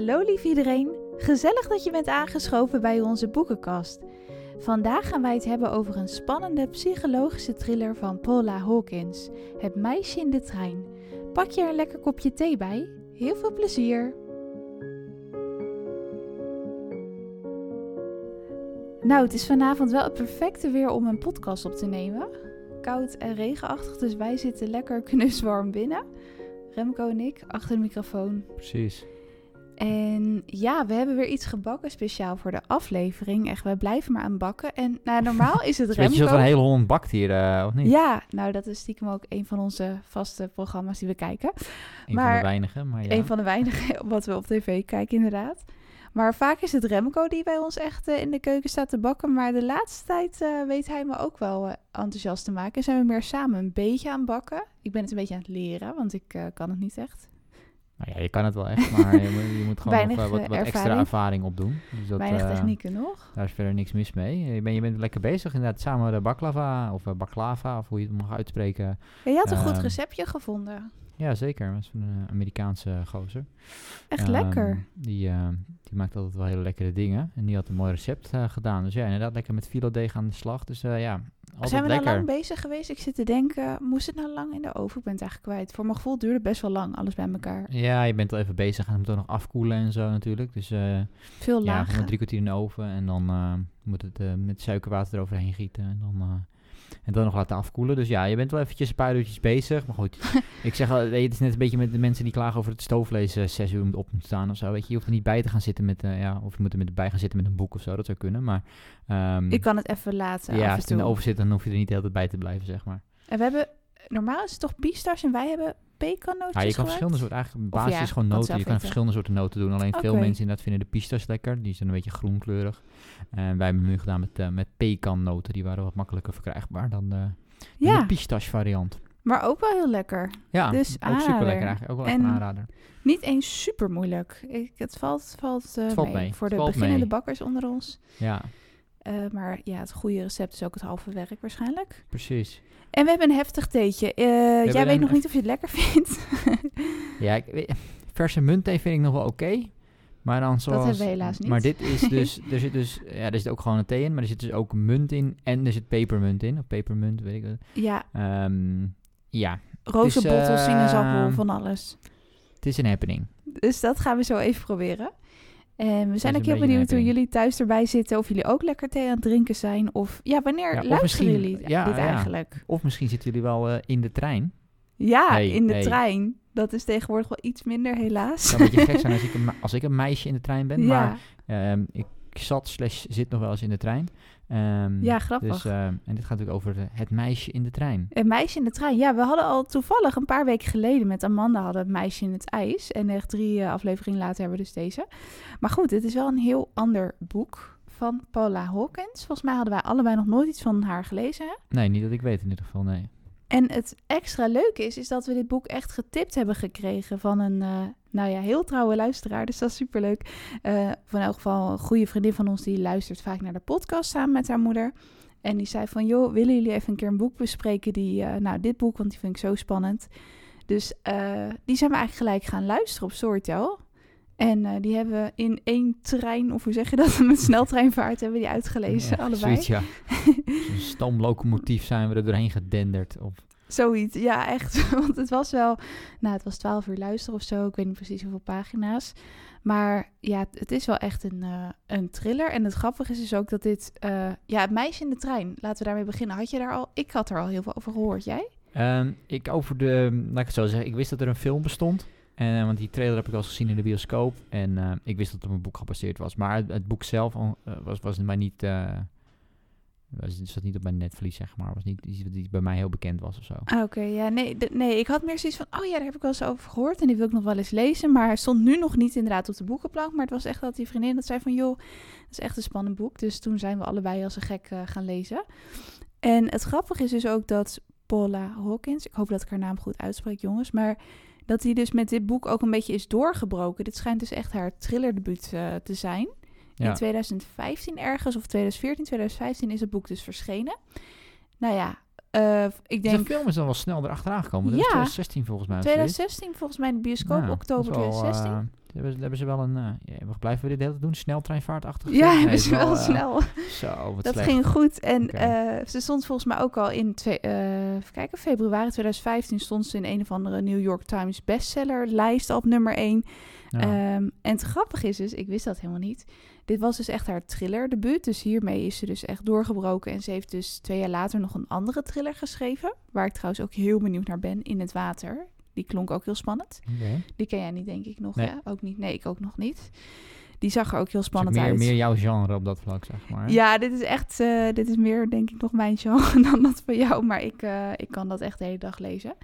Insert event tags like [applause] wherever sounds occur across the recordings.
Hallo lief iedereen, gezellig dat je bent aangeschoven bij onze boekenkast. Vandaag gaan wij het hebben over een spannende psychologische thriller van Paula Hawkins, Het meisje in de trein. Pak je er een lekker kopje thee bij? Heel veel plezier! Nou, het is vanavond wel het perfecte weer om een podcast op te nemen. Koud en regenachtig, dus wij zitten lekker knuswarm binnen. Remco en ik achter de microfoon. Precies. En ja, we hebben weer iets gebakken speciaal voor de aflevering. Echt, wij blijven maar aan bakken. En nou, normaal is het [laughs] Weet je Remco. dat een hele hond bakt hier, eh, of niet? Ja, nou dat is stiekem ook een van onze vaste programma's die we kijken. Een van de weinigen, maar ja. Een van de weinige [laughs] wat we op tv kijken, inderdaad. Maar vaak is het Remco die bij ons echt eh, in de keuken staat te bakken. Maar de laatste tijd eh, weet hij me ook wel enthousiast te maken. Zijn we meer samen een beetje aan het bakken. Ik ben het een beetje aan het leren, want ik kan het niet echt. Nou ja, je kan het wel echt, maar je moet, je moet gewoon nog, eh, wat, eh, wat extra ervaring. opdoen. Dus dat, Weinig eh, technieken nog. Daar is verder niks mis mee. Je bent, je bent lekker bezig inderdaad, samen de baklava, of baklava, of hoe je het mag uitspreken. Ja, je had een goed ehm, receptje gevonden. Ja, zeker. Dat is een Amerikaanse gozer. Echt Ehm, lekker. Die, eh, die maakt altijd wel hele lekkere dingen. En die had een mooi recept gedaan. Dus ja, inderdaad lekker met filodeeg aan de slag. Dus ja, altijd Zijn we lekker. nou lang bezig geweest? Ik zit te denken, moest het nou lang in de oven? Ik ben het eigenlijk kwijt. Voor mijn gevoel duurde het best wel lang, alles bij elkaar. Ja, je bent al even bezig en het moet ook nog afkoelen en zo natuurlijk. Dus eh, Veel ja, lager. gewoon drie kwartier in de oven en dan eh, moet het eh, met suikerwater eroverheen gieten. En dan, en dan nog laten afkoelen. Dus ja, je bent wel eventjes een paar uurtjes bezig. Maar goed, [laughs] ik zeg al, het is net een beetje met de mensen die klagen over het stoofvlees zes uur op moet staan of zo. Weet je, je hoeft er niet bij te gaan zitten met, eh, ja, of je moet er met bij gaan zitten met een boek of zo. Dat zou kunnen, maar... ehm, Ik kan het even laten ja, als het in de toe. oven zit, dan hoef je er niet de hele tijd bij te blijven, zeg maar. En we hebben, normaal is het toch pistache en wij hebben Ja, je kan verschillende soorten, eigenlijk basis ja, is gewoon noten. Je kan verschillende soorten noten doen. Alleen veel mensen inderdaad vinden de pistache lekker. Die zijn een beetje groenkleurig. En wij hebben nu gedaan met, eh met pecannoten. Die waren wat makkelijker verkrijgbaar dan de, dan Ja, de pistache variant. maar ook wel heel lekker. Ja, Dus ook super lekker eigenlijk. Ook wel echt een aanrader. Niet eens super moeilijk. Ik, het valt, valt, eh, Het valt mee. mee. Voor de beginnende mee. bakkers onder ons. Ja, Eh, maar ja, het goede recept is ook het halve werk waarschijnlijk. precies. En we hebben een heftig theetje. Eh, jij weet een nog niet of je het lekker vindt. [laughs] Ja, ik, weet- verse muntthee vind ik nog wel oké. Maar dan zoals... hebben we helaas niet. Maar dit is [laughs] dus... er zit dus... Ja, er zit ook gewoon een thee in. Maar er zit dus ook munt in. En er zit pepermunt in. Of pepermunt, weet ik wat. ja, Ehm, ja, rozenbottels, eh, sinaasappel, van alles. het is een happening. Dus dat gaan we zo even proberen. En we zijn ook heel benieuwd hoe jullie thuis erbij zitten. Of jullie ook lekker thee aan het drinken zijn. Of ja, wanneer Ja, of luisteren jullie ja, dit ja. eigenlijk? Of misschien zitten jullie wel eh, in de trein. Ja, Hey, in de hey. trein. Dat is tegenwoordig wel iets minder, helaas. Het zou een beetje gek [laughs] zijn als ik, een, als ik een meisje in de trein ben. Maar ehm, ik zat slash zit nog wel eens in de trein. Ehm, Ja, grappig. Dus, ehm, en dit gaat natuurlijk over het meisje in de trein. een meisje in de trein. Ja, we hadden al toevallig een paar weken geleden met Amanda hadden een meisje in het ijs. En echt drie eh, afleveringen later hebben we dus deze. Maar goed, het is wel een heel ander boek van Paula Hawkins. Volgens mij hadden wij allebei nog nooit iets van haar gelezen. Hè? Nee, niet dat ik weet in ieder geval, nee. En het extra leuke is, is dat we dit boek echt getipt hebben gekregen van een, eh, nou ja, heel trouwe luisteraar. Dus dat is superleuk. Eh van elk geval een goede vriendin van ons die luistert vaak naar de podcast samen met haar moeder. En die zei van, joh, willen jullie even een keer een boek bespreken? Die, eh, nou, dit boek, want die vind ik zo spannend. Dus eh, die zijn we eigenlijk gelijk gaan luisteren op Storytel. En die hebben we in één trein, of hoe zeg je dat, [laughs] met sneltreinvaart hebben we die uitgelezen, Ja, allebei. Zoiets, ja. [laughs] Zo'n stoomlocomotief zijn we er doorheen gedenderd. Of, Zoiets, ja, echt. [laughs] Want het was wel, nou, het was 12 uur luisteren of zo. Ik weet niet precies hoeveel pagina's. Maar ja, het, is wel echt een, eh, een thriller. En het grappige is dus ook dat dit, eh, ja, het meisje in de trein. Laten we daarmee beginnen. Had je daar al, ik had er al heel veel over gehoord. Jij? Ehm, ik over de, laat ik het zo zeggen, ik wist dat er een film bestond. En, eh, want die trailer heb ik al gezien in de bioscoop. En ik wist dat het op een boek gebaseerd was. Maar het, boek zelf was, was mij niet, was, zat niet op mijn netvlies, zeg maar. Was niet iets die bij mij heel bekend was of zo. Ah, Oké, ja, nee, nee, ik had meer zoiets van, oh ja, daar heb ik wel eens over gehoord. En die wil ik nog wel eens lezen. Maar hij stond nu nog niet inderdaad op de boekenplank. Maar het was echt dat die vriendin dat zei van, joh, dat is echt een spannend boek. Dus toen zijn we allebei als een gek eh, gaan lezen. En het grappige is dus ook dat Paula Hawkins, ik hoop dat ik haar naam goed uitspreek, jongens, maar dat hij dus met dit boek ook een beetje is doorgebroken. Dit schijnt dus echt haar thrillerdebuut eh te zijn. In Ja. 2015 ergens, of 2014, 2015 is het boek dus verschenen. Nou ja, eh, ik Dus denk de film is dan wel snel erachteraan gekomen. Dat is Ja. 2016 volgens mij. of zoiets. 2016 volgens mij in de bioscoop, Ja, oktober dat is wel, 2016. Hebben, ze- hebben ze wel een... eh ja, blijven we dit de hele tijd doen? Sneltreinvaartachtig? Ja, Nee, het [laughs] is wel eh, snel. Zo, wat Dat slecht. ging goed. En eh, ze stond volgens mij ook al in twee, even kijken, februari 2015 stond ze in een of andere New York Times bestsellerlijst op nummer 1. Ja. Ehm, en het grappige is dus, ik wist dat helemaal niet. Dit was dus echt haar thriller-debuut. Dus hiermee is ze dus echt doorgebroken. En ze heeft dus twee jaar later nog een andere thriller geschreven. Waar ik trouwens ook heel benieuwd naar ben. In het water. Die klonk ook heel spannend. Oké. Die ken jij niet, denk ik nog. Nee. Ja? Ook niet. Nee, ik ook nog niet. Die zag er ook heel spannend meer, uit. meer jouw genre op dat vlak, zeg maar. Ja, dit is echt, eh, dit is meer denk ik nog mijn [laughs] genre dan dat van jou. Maar ik, eh, ik kan dat echt de hele dag lezen.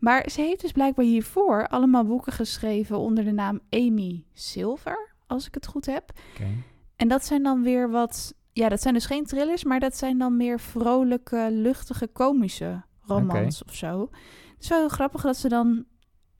Maar ze heeft dus blijkbaar hiervoor allemaal boeken geschreven onder de naam Amy Silver, als ik het goed heb. En dat zijn dan weer wat, ja, dat zijn dus geen thrillers, maar dat zijn dan meer vrolijke, luchtige, komische romans of zo. Het is wel heel grappig dat ze dan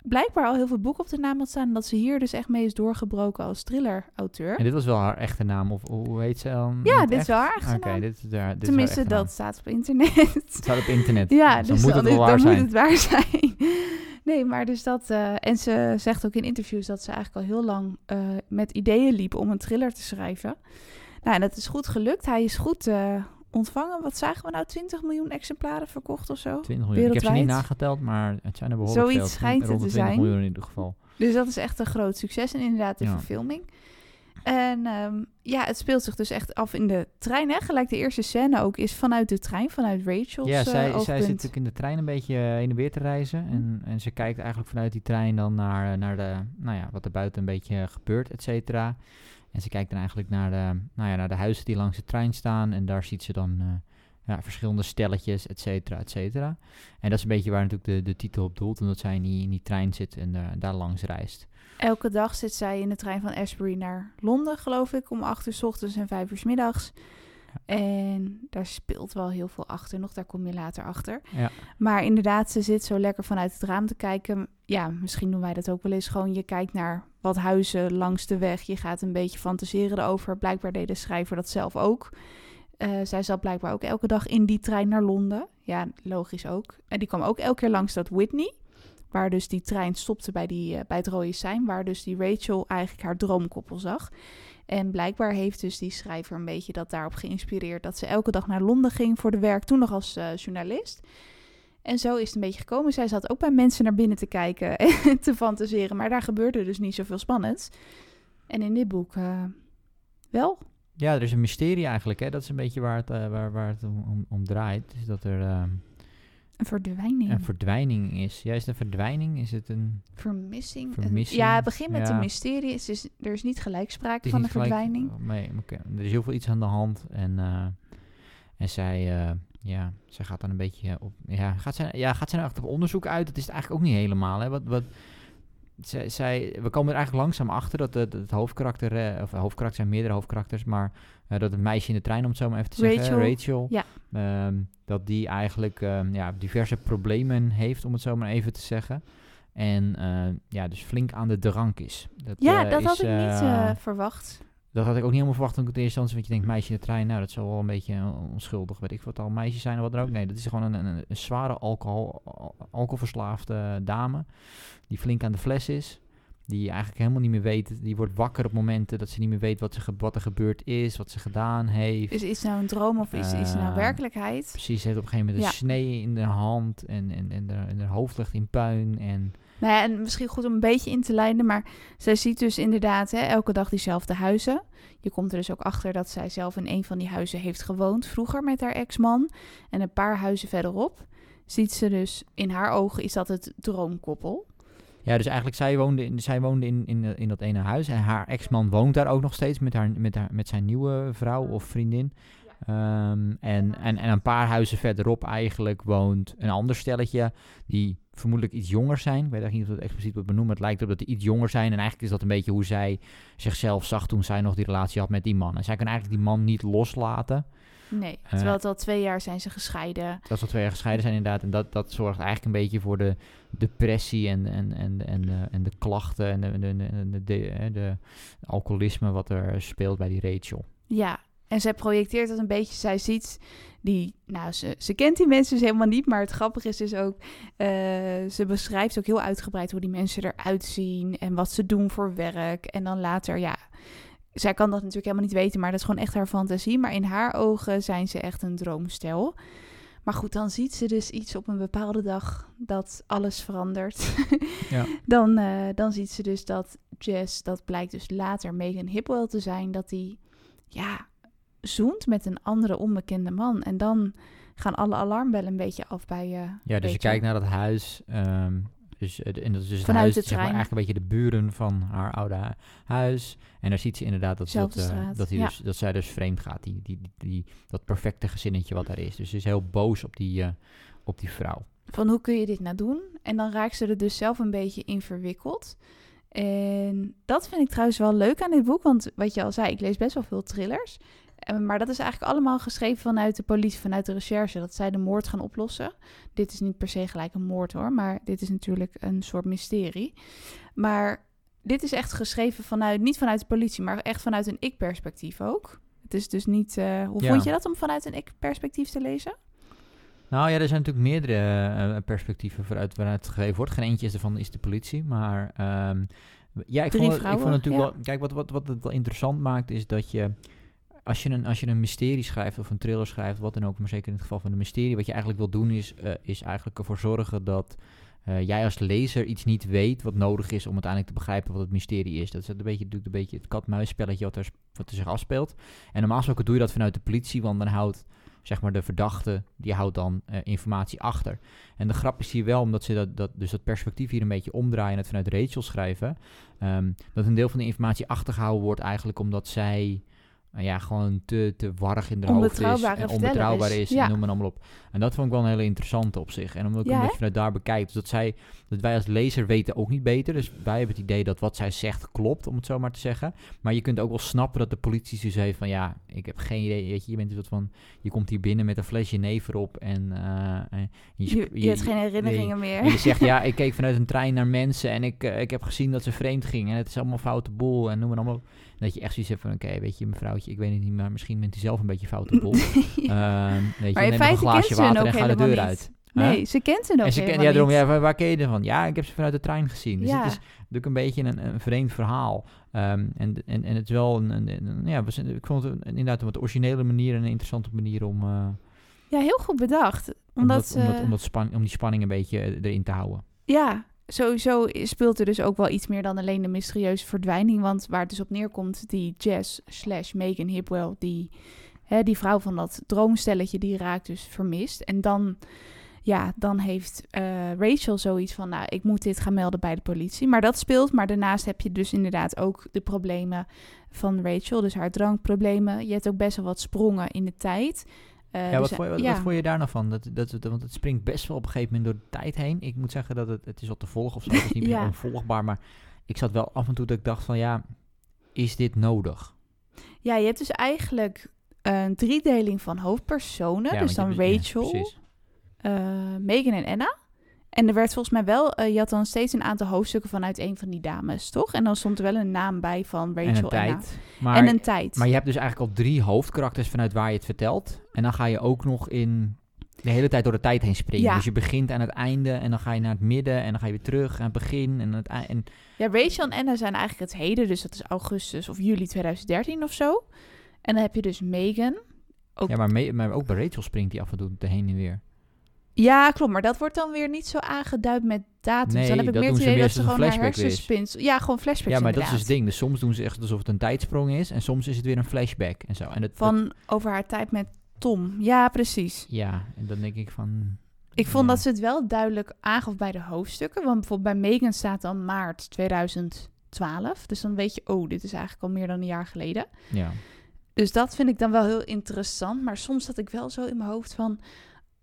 blijkbaar al heel veel boeken op de naam had staan. En dat ze hier dus echt mee is doorgebroken als thriller-auteur. En dit was wel haar echte naam, of hoe heet ze dan? Ja, dit is wel haar echte naam. dit is haar dit is haar Tenminste, naam. dat staat op internet. [laughs] Het staat op internet. ja, dus dus dan moet het wel waar dan zijn. moet het waar zijn. [laughs] nee, maar dus dat... eh, en ze zegt ook in interviews dat ze eigenlijk al heel lang eh, met ideeën liep om een thriller te schrijven. Nou, en dat is goed gelukt. Hij is goed eh, ontvangen. Wat zagen we nou? 20 miljoen exemplaren verkocht of zo? 20 miljoen. Ik heb ze niet nageteld, maar het zijn er behoorlijk Zoiets veel. schijnt het te 20 zijn. miljoen in ieder geval. Dus dat is echt een groot succes. En inderdaad de Ja. verfilming. En ehm, ja, het speelt zich dus echt af in de trein. Hè? Gelijk de eerste scène ook is vanuit de trein, vanuit Rachel's Ja, eh, zij, zij oogpunt. zit natuurlijk in de trein een beetje eh, heen en weer te reizen. En, en ze kijkt eigenlijk vanuit die trein dan naar, eh, naar de, nou ja, wat er buiten een beetje gebeurt, et cetera. En ze kijkt dan eigenlijk naar de, nou ja, naar de huizen die langs de trein staan. En daar ziet ze dan eh, ja, verschillende stelletjes, et cetera, et cetera. En dat is een beetje waar natuurlijk de, de titel op doelt. Omdat zij in die, in die trein zit en eh, daar langs reist. Elke dag zit zij in de trein van Ashbury naar Londen, geloof ik, om 8 uur 's ochtends en 5 uur 's middags. En daar speelt wel heel veel achter nog, daar kom je later achter. Ja. Maar inderdaad, ze zit zo lekker vanuit het raam te kijken. Ja, misschien doen wij dat ook wel eens. Gewoon, je kijkt naar wat huizen langs de weg. Je gaat een beetje fantaseren erover. Blijkbaar deed de schrijver dat zelf ook. Eh, zij zat blijkbaar ook elke dag in die trein naar Londen. Ja, logisch ook. En die kwam ook elke keer langs dat Whitney. Waar dus die trein stopte bij, die, eh, bij het rode sein. Waar dus die Rachel eigenlijk haar droomkoppel zag. En blijkbaar heeft dus die schrijver een beetje dat daarop geïnspireerd. Dat ze elke dag naar Londen ging voor de werk. Toen nog als eh, journalist. En zo is het een beetje gekomen. Zij zat ook bij mensen naar binnen te kijken [laughs] en te fantaseren. Maar daar gebeurde dus niet zoveel spannends. En in dit boek eh, wel. Ja, er is een mysterie eigenlijk. Hè? Dat is een beetje waar het, eh, waar, waar het om, om, draait. Dus dat er eh, Een verdwijning. een verdwijning is. Ja, is het een verdwijning? Is het een... Vermissing. Ja, het begint met ja. een mysterie. Het is, er is niet gelijk sprake is van een gelijk- verdwijning. oh, Nee, er is heel veel iets aan de hand. En, eh, en zij, eh, ja, zij gaat dan een beetje op... Ja, gaat zij, ja, gaat zij nou echt op onderzoek uit? Dat is het eigenlijk ook niet helemaal. Hè? Wat, wat, zij, zij, we komen er eigenlijk langzaam achter dat het, het hoofdkarakter... eh, of hoofdkarakter zijn meerdere hoofdkarakters, maar... eh, dat het meisje in de trein, om het zo maar even te zeggen, Rachel, ja. ehm, dat die eigenlijk ehm, ja, diverse problemen heeft, om het zo maar even te zeggen. En eh, ja, dus flink aan de drank is. Dat, Ja, eh, dat is, had ik niet eh, eh, verwacht. Dat had ik ook niet helemaal verwacht toen ik het eerst instantie, want je denkt meisje in de trein, nou dat zal wel een beetje onschuldig, weet ik wat al meisjes zijn of wat dan ook. Nee, dat is gewoon een, een, een zware alcohol, al- alcoholverslaafde dame, die flink aan de fles is. Die eigenlijk helemaal niet meer weet, die wordt wakker op momenten dat ze niet meer weet wat, ze, ge- wat er gebeurd is, wat ze gedaan heeft. Is iets nou een droom of is iets nou Eh, werkelijkheid? Precies, ze heeft op een gegeven moment een Ja. snee in de hand en, en, en, haar, en haar hoofd ligt in puin. En Nou ja, en misschien goed om een beetje in te leiden, maar zij ziet dus inderdaad hè, elke dag diezelfde huizen. Je komt er dus ook achter dat zij zelf in een van die huizen heeft gewoond, vroeger met haar ex-man. En een paar huizen verderop ziet ze dus, in haar ogen is dat het droomkoppel. Ja, dus eigenlijk zij woonde in, zij woonde in, in, in dat ene huis. En haar ex-man woont daar ook nog steeds met, haar, met, haar, met zijn nieuwe vrouw of vriendin. Ehm, en, en, en een paar huizen verderop eigenlijk woont een ander stelletje die vermoedelijk iets jonger zijn. Ik weet eigenlijk niet of dat expliciet wordt benoemd, maar het lijkt erop dat die iets jonger zijn. En eigenlijk is dat een beetje hoe zij zichzelf zag toen zij nog die relatie had met die man. En zij kan eigenlijk die man niet loslaten. Nee, Eh. terwijl het al twee jaar zijn ze gescheiden. Dat ze al twee jaar gescheiden zijn inderdaad. En dat, dat zorgt eigenlijk een beetje voor de depressie en, en, en, en, de, en de klachten en de, de, de, hè, de alcoholisme wat er speelt bij die Rachel. Ja, En zij projecteert dat een beetje. Zij ziet die, nou, ze, ze kent die mensen dus helemaal niet. Maar het grappige is dus ook, eh, ze beschrijft ook heel uitgebreid hoe die mensen eruit zien en wat ze doen voor werk. En dan later, ja, zij kan dat natuurlijk helemaal niet weten, maar dat is gewoon echt haar fantasie. Maar in haar ogen zijn ze echt een droomstel. Maar goed, dan ziet ze dus iets op een bepaalde dag dat alles verandert. [laughs] Ja. [laughs] dan, eh, dan ziet ze dus dat Jess, dat blijkt dus later Megan Hipwell te zijn, dat die, ja, zoent met een andere onbekende man. En dan gaan alle alarmbellen een beetje af bij je. Ja, dus je kijkt naar dat huis. ehm, dus, en dat is dus het huis, de zeg maar, eigenlijk een beetje de buren van haar oude hu- huis. En daar ziet ze inderdaad dat, dat, eh, dat, hij ja. dus, dat zij dus vreemd gaat. Die, die, die, die- dat perfecte gezinnetje wat daar is. Dus ze is heel boos op die, eh, op die vrouw. Van hoe kun je dit nou doen? En dan raakt ze er dus zelf een beetje in verwikkeld. En dat vind ik trouwens wel leuk aan dit boek. Want wat je al zei, ik lees best wel veel thrillers. Eh, Maar dat is eigenlijk allemaal geschreven vanuit de politie, vanuit de recherche. Dat zij de moord gaan oplossen. Dit is niet per se gelijk een moord hoor. Maar dit is natuurlijk een soort mysterie. Maar dit is echt geschreven vanuit, niet vanuit de politie, maar echt vanuit een ik-perspectief ook. Het is dus niet. eh, hoe Ja. vond je dat om vanuit een ik-perspectief te lezen? Nou ja, er zijn natuurlijk meerdere eh, perspectieven vooruit waaruit het gegeven wordt. Geen eentje is ervan is de politie, maar ehm, ja, ik Drie vond, het, ik vond het natuurlijk ja. wel... Kijk, wat, wat, wat het wel interessant maakt is dat je... Als je, een, als je een mysterie schrijft of een thriller schrijft, wat dan ook, maar zeker in het geval van een mysterie, wat je eigenlijk wil doen is, eh, is eigenlijk ervoor zorgen dat eh, jij als lezer iets niet weet wat nodig is om uiteindelijk te begrijpen wat het mysterie is. Dat is een beetje, een beetje het kat-muisspelletje wat er, wat er zich afspeelt. En normaal gesproken doe je dat vanuit de politie, want dan houdt zeg maar de verdachte, die houdt dan eh, informatie achter. En de grap is hier wel, omdat ze dat, dat, dus dat perspectief hier een beetje omdraaien en het vanuit Rachel schrijven, ehm, dat een deel van de informatie achtergehouden wordt eigenlijk omdat zij nou ja, gewoon te, te warrig in de hoofd is en onbetrouwbaar is, ja. en noem maar allemaal op. En dat vond ik wel een hele interessante op zich. En omdat ik Ja, een beetje vanuit daar bekijk, dus dat, zij, dat wij als lezer weten ook niet beter. Dus wij hebben het idee dat wat zij zegt klopt, om het zo maar te zeggen. Maar je kunt ook wel snappen dat de politie dus heeft van ja, ik heb geen idee. Weet je, je bent een soort van, je komt hier binnen met een flesje never op en, eh, en je, Je, je, hebt geen herinneringen meer. en je zegt, [laughs] ja, ik keek vanuit een trein naar mensen en ik, eh, ik heb gezien dat ze vreemd gingen. En het is allemaal foute boel en noem maar allemaal. op. Dat je echt zoiets hebt van, oké, weet je, mevrouwtje, ik weet het niet, maar misschien bent u zelf een beetje foute [laughs] boel. Ehm, weet je, maar in neem nog een kent glaasje ze water en ga de deur niet. uit. Nee, Huh? ze kent ze nog En ze ken, helemaal ja, daarom, ja, waar, ken je ervan? Ja, ik heb ze vanuit de trein gezien. Dus Ja. het is natuurlijk een beetje een, een vreemd verhaal. Ehm, en, en, en het is wel een, een, een- ja, we zijn- ik vond het inderdaad een wat originele manier en een interessante manier om, eh, Ja, heel goed bedacht. om, Omdat, dat, om, dat, eh, om, dat span, om die spanning een beetje eh, erin te houden. Ja, sowieso speelt er dus ook wel iets meer dan alleen de mysterieuze verdwijning. Want waar het dus op neerkomt, die Jess slash Megan Hipwell, die, hè, die vrouw van dat droomstelletje, die raakt dus vermist. En dan, ja, dan heeft eh, Rachel zoiets van, nou, ik moet dit gaan melden bij de politie. Maar dat speelt, maar daarnaast heb je dus inderdaad ook de problemen van Rachel. Dus haar drankproblemen. Je hebt ook best wel wat sprongen in de tijd. Eh, ja, wat, dus, vond je, wat, ja. vond je daar nou van? Dat, dat, dat, want het springt best wel op een gegeven moment door de tijd heen. Ik moet zeggen dat het, het is wat te volgen of zo. Het is niet [laughs] meer Ja. onvolgbaar, maar ik zat wel af en toe dat ik dacht van ja, is dit nodig? Ja, je hebt dus eigenlijk een driedeling van hoofdpersonen. Ja, dus dan Rachel, eh, Megan en Anna. En er werd volgens mij wel, eh, je had dan steeds een aantal hoofdstukken vanuit een van die dames, toch? En dan stond er wel een naam bij van Rachel en een tijd. Maar, en een tijd. maar je hebt dus eigenlijk al drie hoofdkarakters vanuit waar je het vertelt. En dan ga je ook nog in de hele tijd door de tijd heen springen. Ja. Dus je begint aan het einde en dan ga je naar het midden en dan ga je weer terug aan het begin en het en Ja, Rachel en Anna zijn eigenlijk het heden, dus dat is augustus of juli 2013 of zo. En dan heb je dus Megan. Ook, Ja, maar, maar ook bij Rachel springt hij af en toe de heen en weer. Ja, klopt. Maar dat wordt dan weer niet zo aangeduid met datums. Nee, dan heb ik meer het idee dat ze gewoon een naar flashback is. hersenspins... Ja, gewoon flashbacks Ja, maar dat is het ding. Dus soms doen ze echt alsof het een tijdsprong is en soms is het weer een flashback en zo. En dat, dat- Van over haar tijd met Tom. Ja, precies. ja, en dan denk ik van... Ik vond ja. dat ze het wel duidelijk aangaf bij de hoofdstukken. Want bijvoorbeeld bij Megan staat dan maart 2012. Dus dan weet je, oh, dit is eigenlijk al meer dan een jaar geleden. Ja. Dus dat vind ik dan wel heel interessant. Maar soms zat ik wel zo in mijn hoofd van...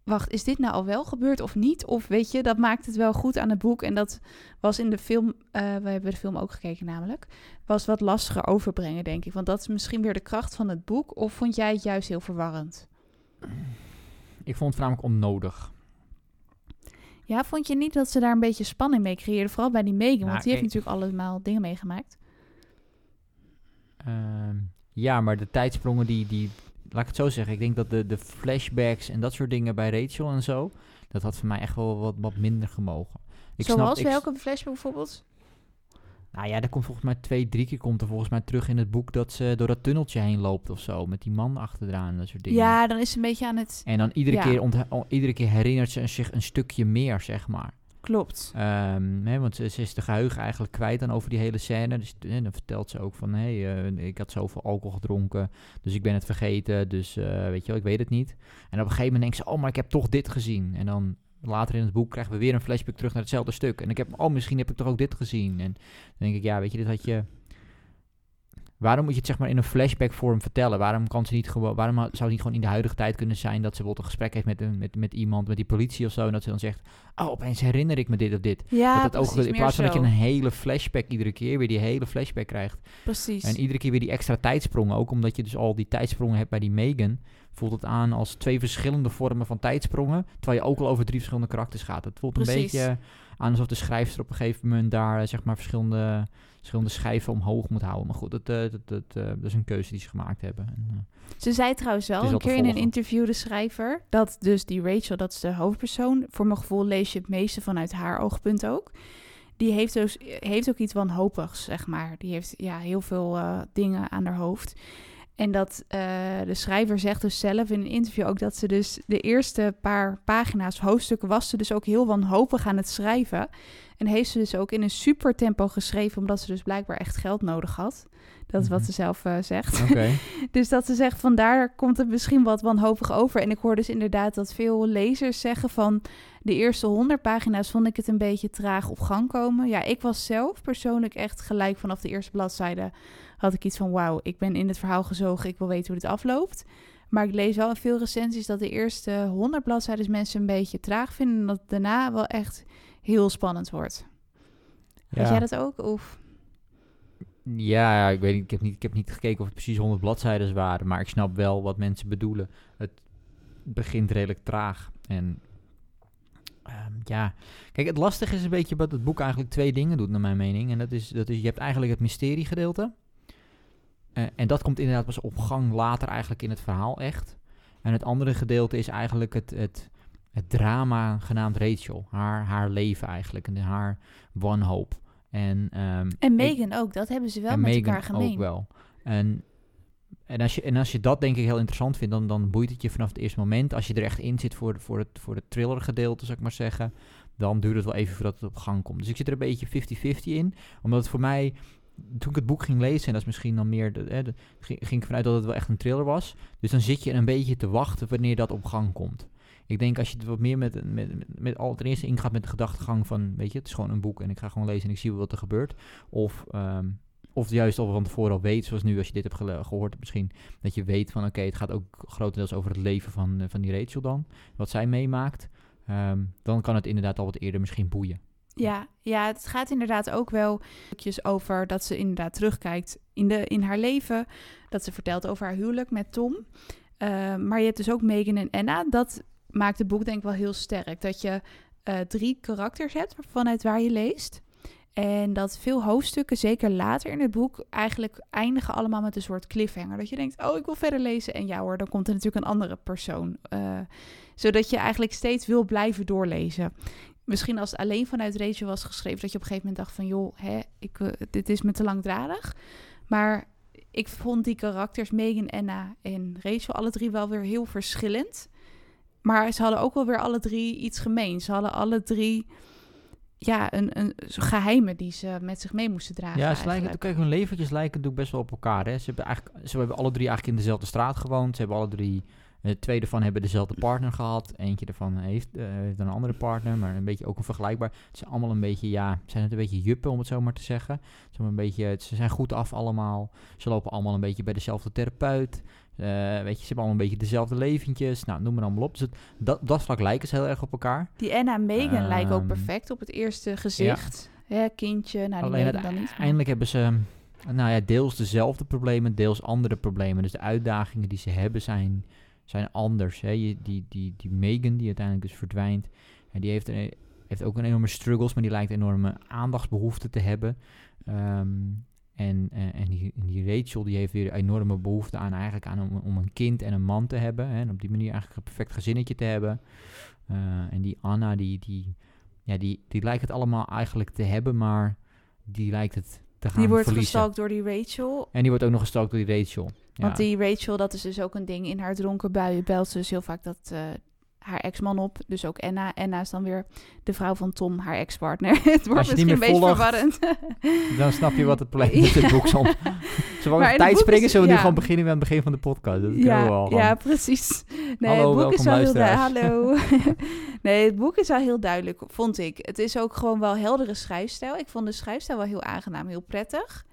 Wacht, is dit nou al wel gebeurd of niet? Of weet je, dat maakt het wel goed aan het boek. En dat was in de film, eh, we hebben de film ook gekeken namelijk... was wat lastiger overbrengen, denk ik. Want dat is misschien weer de kracht van het boek. Of vond jij het juist heel verwarrend? Ik vond het voornamelijk onnodig. Ja, vond je niet dat ze daar een beetje spanning mee creëerden? Vooral bij die Megan, Nou, want die heeft kijk- natuurlijk allemaal dingen meegemaakt. Ehm, Ja, maar de tijdsprongen die, die... Laat ik het zo zeggen. Ik denk dat de, de flashbacks en dat soort dingen bij Rachel en zo... Dat had voor mij echt wel wat, wat minder gemogen. Ik Zoals snap, ik, welke flashback bijvoorbeeld? Nou ja, er komt volgens mij twee, drie keer komt er volgens mij terug in het boek dat ze door dat tunneltje heen loopt of zo. Met die man achteraan en dat soort dingen. Ja, dan is ze een beetje aan het... En dan iedere, Ja. keer, iedere keer herinnert ze zich een stukje meer, zeg maar. Klopt. Ehm, want ze, is de geheugen eigenlijk kwijt dan over die hele scène. Dus hè, dan vertelt ze ook van, hé, hey, eh, ik had zoveel alcohol gedronken, dus ik ben het vergeten. Dus eh, weet je wel, ik weet het niet. En op een gegeven moment denkt ze, oh, maar ik heb toch dit gezien. En dan later in het boek krijgen we weer een flashback terug naar hetzelfde stuk. En ik heb, oh, misschien heb ik toch ook dit gezien. En dan denk ik, ja, weet je, dit had je... Waarom moet je het zeg maar in een flashback vorm vertellen? Waarom kan ze niet gewoon, waarom zou het niet gewoon in de huidige tijd kunnen zijn dat ze bijvoorbeeld een gesprek heeft met, een, met, met iemand, met die politie of zo, en dat ze dan zegt, oh, opeens herinner ik me dit of dit. Ja, dat het ook, in plaats van dat je een hele flashback iedere keer weer die hele flashback krijgt. Precies. En iedere keer weer die extra tijdsprongen. Ook omdat je dus al die tijdsprongen hebt bij die Megan. Voelt het aan als twee verschillende vormen van tijdsprongen. Terwijl je ook al over drie verschillende karakters gaat. Het voelt Precies. een beetje aan alsof de schrijfster op een gegeven moment daar eh, zeg maar verschillende, verschillende schijven omhoog moet houden. Maar goed, dat, eh, dat, dat, eh, dat is een keuze die ze gemaakt hebben. En, eh, Ze zei trouwens wel een keer in een interview, de schrijver, dat dus die Rachel, dat is de hoofdpersoon, voor mijn gevoel lees je het meeste vanuit haar oogpunt ook. Die heeft, dus, heeft ook iets wanhopigs, zeg maar. Die heeft ja, heel veel eh, dingen aan haar hoofd. En dat eh, de schrijver zegt dus zelf in een interview ook dat ze dus de eerste paar pagina's, hoofdstukken, was ze dus ook heel wanhopig aan het schrijven. En heeft ze dus ook in een super tempo geschreven, omdat ze dus blijkbaar echt geld nodig had. Dat is wat Mhm. ze zelf eh, zegt. [laughs] Dus dat ze zegt, vandaar komt het misschien wat wanhopig over. En ik hoor dus inderdaad dat veel lezers zeggen van... de eerste honderd pagina's vond ik het een beetje traag op gang komen. Ja, ik was zelf persoonlijk echt gelijk vanaf de eerste bladzijde... had ik iets van, wauw, ik ben in het verhaal gezogen, ik wil weten hoe dit afloopt. Maar ik lees wel in veel recensies dat de eerste honderd bladzijden mensen een beetje traag vinden... en dat het daarna wel echt heel spannend wordt. Had jij dat ook? Of... Ja, ja, ik weet niet ik, heb niet. ik heb niet gekeken of het precies 100 bladzijden waren. Maar ik snap wel wat mensen bedoelen. Het begint redelijk traag. En ehm, ja, kijk, het lastige is een beetje dat het boek eigenlijk twee dingen doet, naar mijn mening. En dat is, dat is je hebt eigenlijk het mysteriegedeelte. Eh, en dat komt inderdaad pas op gang later eigenlijk in het verhaal echt. En het andere gedeelte is eigenlijk het, het, het drama genaamd Rachel. Haar, haar leven eigenlijk en haar wanhoop. En, ehm, En Megan ook, dat hebben ze wel en met elkaar gemeen. ook wel. En, en, als je, en als je dat denk ik heel interessant vindt, dan, dan boeit het je vanaf het eerste moment. Als je er echt in zit voor, voor, het, voor het thriller gedeelte, zou ik maar zeggen, dan duurt het wel even voordat het op gang komt. Dus ik zit er een beetje 50-50 in, omdat het voor mij, toen ik het boek ging lezen, en dat is misschien dan meer, hè, ging, ik vanuit dat het wel echt een thriller was. Dus dan zit je een beetje te wachten wanneer dat op gang komt. Ik denk als je het wat meer met, met, met, al ten eerste ingaat met de gedachtegang van, weet je, het is gewoon een boek en ik ga gewoon lezen en ik zie wat er gebeurt. Of, ehm, of juist al van tevoren al weet, zoals nu als je dit hebt gehoord misschien, dat je weet van oké, het gaat ook grotendeels over het leven van, eh, van die Rachel dan, wat zij meemaakt. Ehm, dan kan het inderdaad al wat eerder misschien boeien. Ja, ja, het gaat inderdaad ook wel over dat ze inderdaad terugkijkt in, de, in haar leven. Dat ze vertelt over haar huwelijk met Tom. Eh, maar je hebt dus ook Megan en Anna. Dat maakt het boek denk ik wel heel sterk. Dat je eh, drie karakters hebt vanuit waar je leest. En dat veel hoofdstukken, zeker later in het boek, eigenlijk eindigen allemaal met een soort cliffhanger. Dat je denkt, oh, ik wil verder lezen. En ja hoor, dan komt er natuurlijk een andere persoon. Eh, zodat je eigenlijk steeds wil blijven doorlezen. Misschien als het alleen vanuit Rachel was geschreven, dat je op een gegeven moment dacht van, joh, hè, ik, eh, dit is me te langdradig. Maar ik vond die karakters, Megan, Anna en Rachel, alle drie wel weer heel verschillend. Maar ze hadden ook wel weer alle drie iets gemeen. Ze hadden alle drie ja, een, een geheimen die ze met zich mee moesten dragen. Ja, ze lijken, kijk, hun leventjes lijken natuurlijk best wel op elkaar. Hè? Ze, hebben eigenlijk, ze hebben alle drie eigenlijk in dezelfde straat gewoond. Ze hebben alle drie, eh, twee ervan hebben dezelfde partner gehad. Eentje ervan heeft, eh, heeft een andere partner, maar een beetje ook een vergelijkbaar. Het zijn allemaal een beetje, ja, zijn het een beetje juppen om het zo maar te zeggen. Ze, zijn een beetje, ze zijn goed af allemaal. Ze lopen allemaal een beetje bij dezelfde therapeut. Eh, weet je, ze hebben allemaal een beetje dezelfde leventjes. Nou, noem maar allemaal op. Dus het, dat, dat vlak lijken ze heel erg op elkaar. Die Anna en Megan lijken ook Ehm, perfect op het eerste gezicht. Ja. kindje, nou die Alleen Megan dan niet. maar- uiteindelijk hebben ze nou ja, deels dezelfde problemen, deels andere problemen. Dus de uitdagingen die ze hebben zijn, zijn anders. Hè. Die, die, die Megan, die uiteindelijk dus verdwijnt, en die heeft, een, heeft ook een enorme struggles, maar die lijkt enorme aandachtsbehoefte te hebben. Ehm, En, eh, en, die, en die Rachel die heeft weer enorme behoefte aan eigenlijk aan om, om een kind en een man te hebben. Hè, en op die manier eigenlijk een perfect gezinnetje te hebben. Eh, en die Anna, die, die, ja, die, die lijkt het allemaal eigenlijk te hebben, maar die lijkt het te gaan Die wordt verliezen. gestalkt door die Rachel. En die wordt ook nog gestalkt door die Rachel. Ja. Want die Rachel, dat is dus ook een ding. In haar dronken buien belt ze dus heel vaak dat, eh, haar ex-man op. Dus ook Enna. Enna is dan weer de vrouw van Tom, haar ex-partner. [laughs] het wordt misschien een meer beetje volgt, verwarrend. Dan snap je wat het probleem [laughs] is in het boek soms. Zullen we tijd springen? Zullen we nu gewoon beginnen met het begin van de podcast? Dat we ja, wel gewoon. ja, precies. Nee, Hallo, het boek is wel heel luisteraars. duidelijk. Hallo. [laughs] nee, het boek is wel heel duidelijk, vond ik. Het is ook gewoon wel heldere schrijfstijl. Ik vond de schrijfstijl wel heel aangenaam, heel prettig.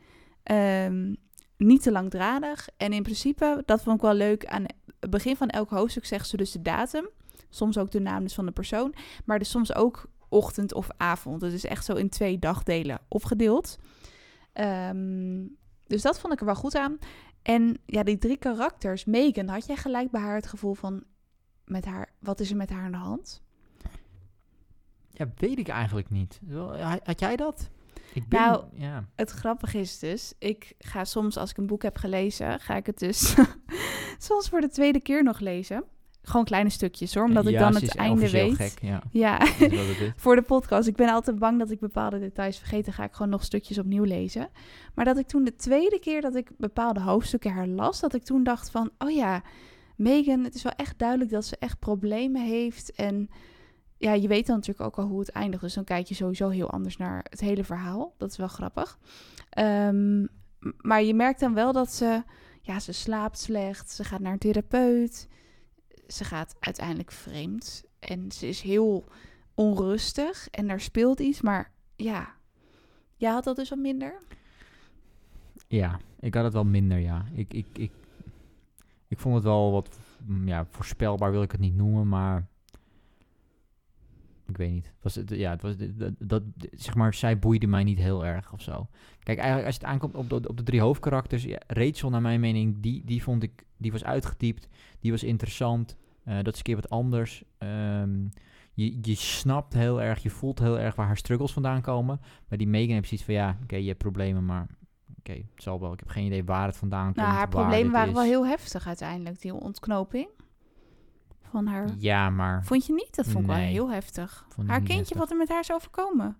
Ehm, niet te langdradig. En in principe, dat vond ik wel leuk. Aan het begin van elk hoofdstuk zegt ze dus de datum. Soms ook de naam dus van de persoon. Maar dus soms ook ochtend of avond. Het is echt zo in twee dagdelen opgedeeld. Ehm, dus dat vond ik er wel goed aan. En ja, die drie karakters. Megan, had jij gelijk bij haar het gevoel van... Met haar, wat is er met haar aan de hand? Ja, weet ik eigenlijk niet. Had jij dat? Ik ben, Nou, ja. Het grappige is dus, ik ga soms als ik een boek heb gelezen, ga ik het dus [laughs] soms voor de tweede keer nog lezen. Gewoon kleine stukjes hoor, omdat ik dan het einde weet. Gek, ja, Ja, [laughs] voor de podcast. Ik ben altijd bang dat ik bepaalde details vergeet. Dan ga ik gewoon nog stukjes opnieuw lezen. Maar dat ik toen de tweede keer dat ik bepaalde hoofdstukken herlas, dat ik toen dacht van, oh ja, Megan, het is wel echt duidelijk dat ze echt problemen heeft. En ja, je weet dan natuurlijk ook al hoe het eindigt. Dus dan kijk je sowieso heel anders naar het hele verhaal. Dat is wel grappig. Ehm, maar je merkt dan wel dat ze, ja, ze slaapt slecht. Ze gaat naar een therapeut. Ze gaat uiteindelijk vreemd. En ze is heel onrustig en er speelt iets. Maar ja, jij had dat dus wat minder. Ja, ik had het wel minder, ja. Ik, ik, ik, ik vond het wel wat ja, voorspelbaar, wil ik het niet noemen, maar ik weet niet. Was het, ja, het was, dat, dat, zeg maar, zij boeide mij niet heel erg of zo. Kijk, eigenlijk als het aankomt op de, op de drie hoofdkarakters, ja, Rachel naar mijn mening, die, die vond ik, die was uitgetypt, die was interessant, eh, dat is een keer wat anders. Ehm, je, je snapt heel erg, je voelt heel erg waar haar struggles vandaan komen. Maar die Megan heeft zoiets van, ja, oké, je hebt problemen, maar oké, het zal wel. Ik heb geen idee waar het vandaan komt. Nou, haar problemen waren wel heel heftig uiteindelijk, die ontknoping van haar. Ja, maar... Vond je niet? Dat vond ik wel Nee. heel heftig. Vond ik haar niet kindje, heftig. wat er met haar is overkomen.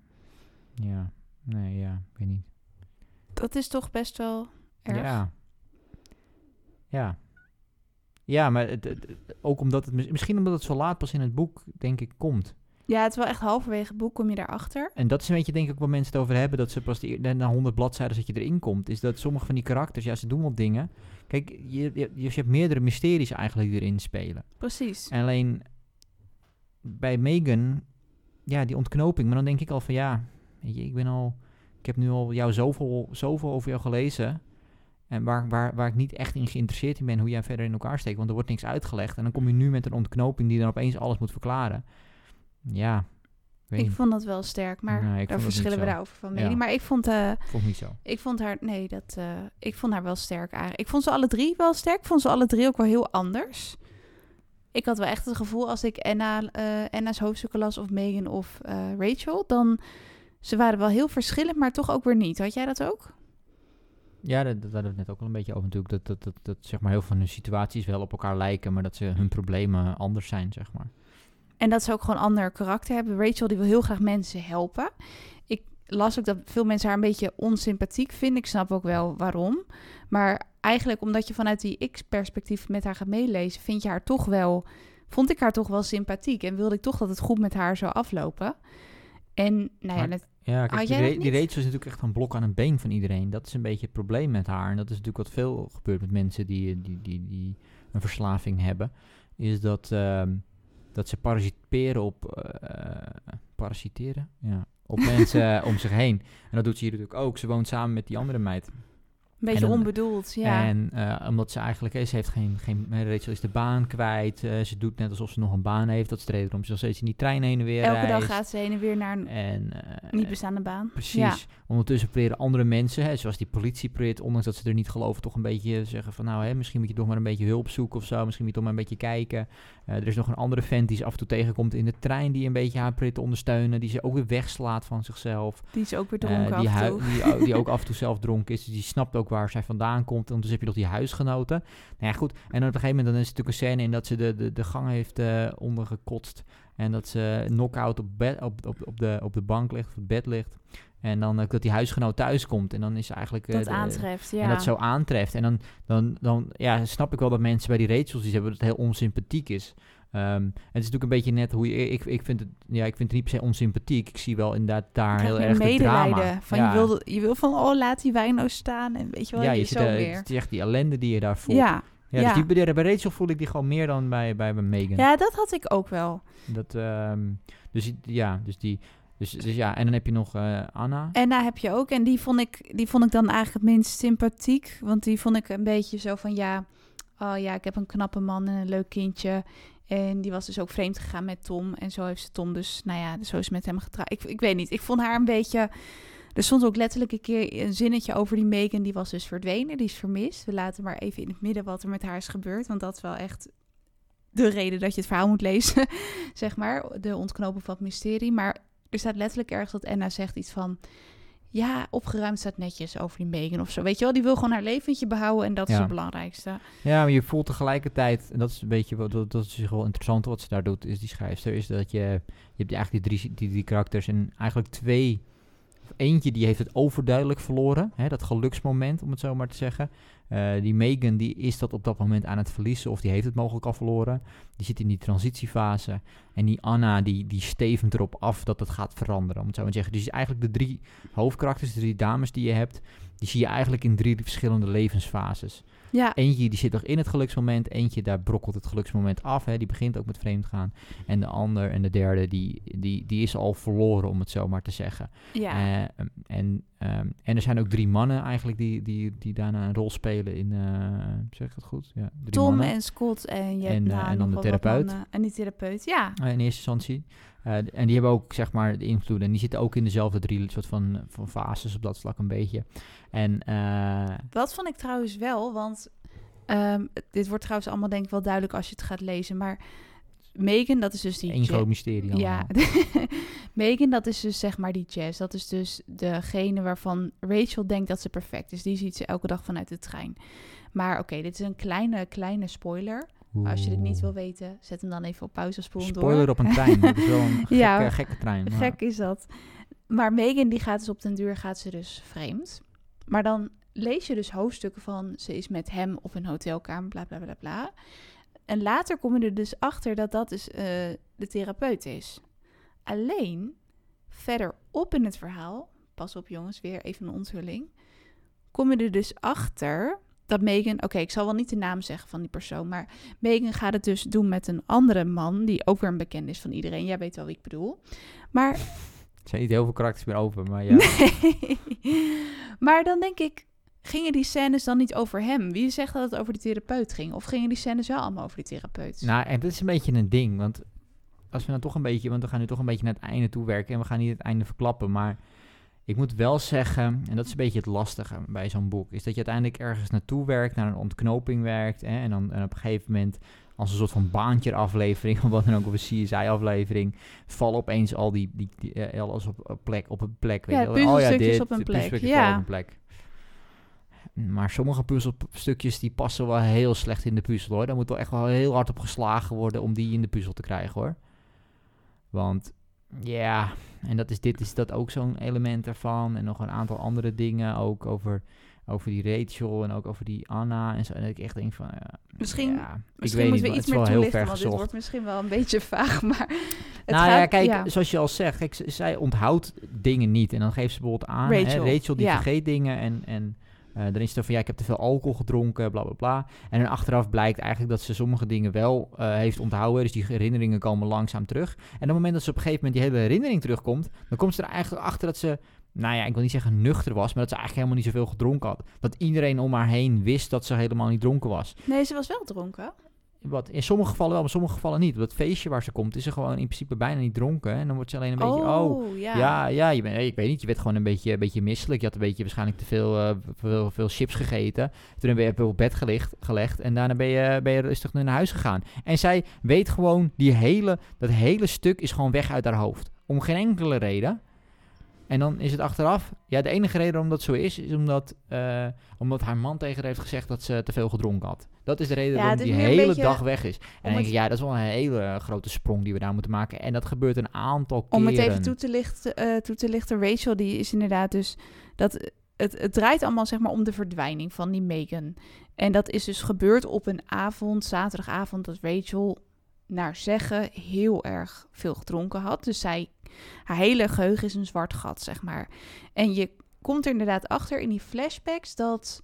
Ja, nee, ja, ik weet niet. Dat is toch best wel erg. Ja. Ja. Ja, maar het, het- het- ook omdat het... mis- Misschien omdat het zo laat pas in het boek, denk ik, komt. Ja, het is wel echt halverwege het boek kom je daarachter. En dat is een beetje, denk ik, waar mensen het over hebben. Dat ze pas die, na 100 bladzijden dat je erin komt. Is dat sommige van die karakters, ja, ze doen wel dingen. Kijk, je, je, je, je hebt meerdere mysteries eigenlijk die erin spelen. Precies. En alleen bij Megan, ja, die ontknoping. Maar dan denk ik al van ja, weet je, ik ben al, ik heb nu al jou zoveel, zoveel over jou gelezen. En waar, waar, waar ik niet echt in geïnteresseerd in ben hoe jij verder in elkaar steekt. Want er wordt niks uitgelegd. En dan kom je nu met een ontknoping die dan opeens alles moet verklaren. Ja, ik weet Ik niet. vond dat wel sterk, maar Nee, daar verschillen we daarover van mening. Ja. Maar ik vond, eh, Vond ik niet zo. ik vond haar, nee, dat, eh, ik vond haar wel sterk eigenlijk. Ik vond ze alle drie wel sterk. Ik vond ze alle drie ook wel heel anders. Ik had wel echt het gevoel als ik Anna, eh, Anna's hoofdstukken las of Megan of Rachel, dan ze waren wel heel verschillend, maar toch ook weer niet. Had jij dat ook? Ja, dat, dat hadden we het net ook al een beetje over natuurlijk. Dat, dat, dat, dat zeg maar heel veel van hun situaties wel op elkaar lijken. Maar dat ze hun problemen anders zijn, zeg maar. En dat ze ook gewoon ander karakter hebben. Rachel die wil heel graag mensen helpen. Ik las ook dat veel mensen haar een beetje onsympathiek vinden. Ik snap ook wel waarom. Maar eigenlijk omdat je vanuit die X-perspectief met haar gaat meelezen, vind je haar toch wel, vond ik haar toch wel sympathiek. En wilde ik toch dat het goed met haar zou aflopen. En nou ja, net- Ja, kijk, die, Ra- die? Rachel is natuurlijk echt een blok aan een been van iedereen. Dat is een beetje het probleem met haar. En dat is natuurlijk wat veel gebeurt met mensen die, die, die, die een verslaving hebben. Is dat, ehm, dat ze parasiteren op... eh, parasiteren? Ja. Op [laughs] mensen om zich heen. En dat doet ze hier natuurlijk ook. Ze woont samen met die andere meid. Een beetje dan- onbedoeld, ja. En eh, omdat ze eigenlijk, eh, ze heeft geen, geen eh, Rachel is de baan kwijt. eh, ze doet net alsof ze nog een baan heeft. Dat is de reden waarom ze nog steeds in die trein heen en weer Elke dag gaat ze heen en weer naar een En, eh, niet bestaande baan. Precies. Ja. Ondertussen proberen andere mensen, hè, zoals die politie probeert, ondanks dat ze er niet geloven, toch een beetje zeggen van nou, hè, misschien moet je toch maar een beetje hulp zoeken of zo. Misschien moet je toch maar een beetje kijken. Eh, er is nog een andere vent die ze af en toe tegenkomt in de trein, die een beetje haar probeert te ondersteunen. Die ze ook weer wegslaat van zichzelf. Die is ook weer Eh, dronken die, af en toe. die, o- die ook [laughs] af en toe zelf dronken is. Dus die snapt ook waar zij vandaan komt. Ondertussen heb je nog die huisgenoten. Nou ja, goed. En dan op een gegeven moment dan is het natuurlijk een scène in dat ze de, de, de gang heeft eh, ondergekotst. En dat ze knock-out op, bed, op, op, op, de, op de bank ligt, of het bed ligt. En dan eh, dat die huisgenoot thuis komt. En dan is eigenlijk... eh, dat de- aantreft, ja. En dat zo aantreft. En dan, dan, dan ja, snap ik wel dat mensen bij die Rachels die hebben dat het heel onsympathiek is. Ehm, het is natuurlijk een beetje net hoe je... Ik, ik, vind het, ja, ik vind het niet per se onsympathiek. Ik zie wel inderdaad daar heel erg medelijden. drama. Van ja. je, wil, je wil van, oh, laat die wijn nou staan. En weet je wel, ja, je, je zo ziet, eh, meer. het is echt die ellende die je daar voelt. Ja. Ja, ja. Dus die, bij, Rachel voel ik die gewoon meer dan bij, bij, bij Megan. ja, dat had ik ook wel. Dat, ehm, dus ja, dus die... Dus, dus ja, en dan heb je nog eh, Anna. Anna heb je ook. En die vond, ik, die vond ik dan eigenlijk het minst sympathiek. Want die vond ik een beetje zo van, ja... Oh ja, ik heb een knappe man en een leuk kindje. En die was dus ook vreemd gegaan met Tom. En zo heeft ze Tom dus, nou ja, zo is met hem getrouwd. Ik, ik weet niet, ik vond haar een beetje... Er stond ook letterlijk een keer een zinnetje over die Megan. Die was dus verdwenen, die is vermist. We laten maar even in het midden wat er met haar is gebeurd. Want dat is wel echt de reden dat je het verhaal moet lezen, [laughs] zeg maar. De ontknopen van het mysterie. Maar er staat letterlijk ergens dat Anna zegt iets van... Ja, opgeruimd staat netjes over die Megan of zo. Weet je wel, die wil gewoon haar leventje behouden en dat is het belangrijkste. Ja, maar je voelt tegelijkertijd, en dat is een beetje wat dat, dat is wel interessant wat ze daar doet, is die schrijfster, is dat je, je hebt eigenlijk die drie, die, die karakters en eigenlijk twee, of eentje die heeft het overduidelijk verloren, hè, dat geluksmoment, om het zo maar te zeggen. Eh, die Megan, die is dat op dat moment aan het verliezen, of die heeft het mogelijk al verloren. Die zit in die transitiefase. En die Anna, die, die stevend erop af dat het gaat veranderen, om het zo maar te zeggen. Dus eigenlijk de drie hoofdkarakters, de drie dames die je hebt, die zie je eigenlijk in drie verschillende levensfases. Ja, Eentje die zit nog in het geluksmoment, eentje daar brokkelt het geluksmoment af. Hè, die begint ook met vreemd gaan. En de ander en de derde, die, die, die is al verloren, om het zo maar te zeggen. ja. Eh, en, ehm, en er zijn ook drie mannen eigenlijk die, die, die daarna een rol spelen in, eh, zeg ik het goed? Ja, drie Tom mannen. en Scott en je En, eh, nou en dan de therapeut. En die therapeut, ja. Eh, in eerste instantie. Eh, en die hebben ook, zeg maar, de invloed. En die zitten ook in dezelfde drie soort van, van fases op dat vlak een beetje. En Dat vond ik trouwens wel, want ehm, dit wordt trouwens allemaal denk ik wel duidelijk als je het gaat lezen. Maar Megan, dat is dus die... Ja- groot mysterie Ja. [laughs] Megan, dat is dus zeg maar die Jazz. Dat is dus degene waarvan Rachel denkt dat ze perfect is. Die ziet ze elke dag vanuit de trein. Maar oké, dit is een kleine, kleine spoiler. Als je dit niet wil weten, zet hem dan even op pauze spoel hem door. Spoiler op een trein. Dat is wel een [laughs] gekke, Ja. gekke trein. maar- Gek is dat. Maar Megan die gaat dus op den duur gaat ze dus vreemd. Maar dan lees je dus hoofdstukken van ze is met hem op een hotelkamer, bla bla bla bla. En later kom je er dus achter dat dat dus eh, de therapeut is. Alleen verderop in het verhaal, pas op jongens, weer even een onthulling, kom je er dus achter dat Megan, oké, ik zal wel niet de naam zeggen van die persoon, maar Megan gaat het dus doen met een andere man die ook weer een bekend is van iedereen. Jij weet wel wie ik bedoel. Maar [laughs] Er zijn niet heel veel karakters meer over, maar ja. Nee. [laughs] maar dan denk ik, gingen die scènes dan niet over hem? Wie zegt dat het over de therapeut ging? Of gingen die scènes wel allemaal over die therapeut? Nou, en dat is een beetje een ding, want als we dan toch een beetje, want we gaan nu toch een beetje naar het einde toe werken en we gaan niet het einde verklappen, maar ik moet wel zeggen, en dat is een beetje het lastige bij zo'n boek, is dat je uiteindelijk ergens naartoe werkt, naar een ontknoping werkt, hè, en dan en op een gegeven moment als een soort van baantje aflevering, [laughs] of wat dan ook, of een CSI-aflevering, vallen opeens al die, die, die eh, alles op een plek, op een plek. Weet Ja, je wel. puzzelstukjes dit, op een plek, ja. op een plek. Maar sommige puzzelstukjes die passen wel heel slecht in de puzzel hoor. Daar moet wel echt wel heel hard op geslagen worden om die in de puzzel te krijgen hoor. Want ja, en dat is, dit is dat ook zo'n element ervan. En nog een aantal andere dingen ook over, over die Rachel en ook over die Anna. En zo. En dat ik echt denk van ja, Misschien- ja, ik Misschien weet moeten niet, we iets meer wel heel toelichten, want dit wordt misschien wel een beetje [laughs] vaag, maar... Het nou gaat, ja, kijk, ja. zoals je al zegt, kijk, zij onthoudt dingen niet. En dan geeft ze bijvoorbeeld aan, Rachel, hè, Rachel die ja. vergeet dingen en... en eh, dan is het van ja, ik heb te veel alcohol gedronken, bla bla bla. En dan achteraf blijkt eigenlijk dat ze sommige dingen wel eh, heeft onthouden. Dus die herinneringen komen langzaam terug. En op het moment dat ze op een gegeven moment die hele herinnering terugkomt, dan komt ze er eigenlijk achter dat ze nou ja, ik wil niet zeggen nuchter was, maar dat ze eigenlijk helemaal niet zoveel gedronken had. Dat iedereen om haar heen wist dat ze helemaal niet dronken was. Nee, ze was wel dronken. Wat, in sommige gevallen wel, maar in sommige gevallen niet. Op dat feestje waar ze komt, is ze gewoon in principe bijna niet dronken. En dan wordt ze alleen een beetje, oh, ja. ja, ja, je bent, ik weet niet, je werd gewoon een beetje, een beetje misselijk. Je had een beetje waarschijnlijk te veel, eh, veel, veel chips gegeten. Toen ben je op bed gelegd, gelegd en daarna ben je, ben je rustig naar huis gegaan. En zij weet gewoon, die hele, dat hele stuk is gewoon weg uit haar hoofd. Om geen enkele reden. En dan is het achteraf. Ja, de enige reden waarom dat zo is, is omdat, eh, omdat haar man tegen haar heeft gezegd dat ze te veel gedronken had. Dat is de reden waarom die hele beetje dag weg is. En dan denk ik, ja, dat is wel een hele grote sprong die we daar moeten maken. En dat gebeurt een aantal Om keren. het even toe te, lichten, eh, toe te lichten, Rachel die is inderdaad dus... Dat, het, het draait allemaal zeg maar om de verdwijning van die Megan. En dat is dus gebeurd op een avond, zaterdagavond, dat Rachel naar zeggen heel erg veel gedronken had. Dus zij, haar hele geheugen is een zwart gat, zeg maar. En je komt er inderdaad achter in die flashbacks dat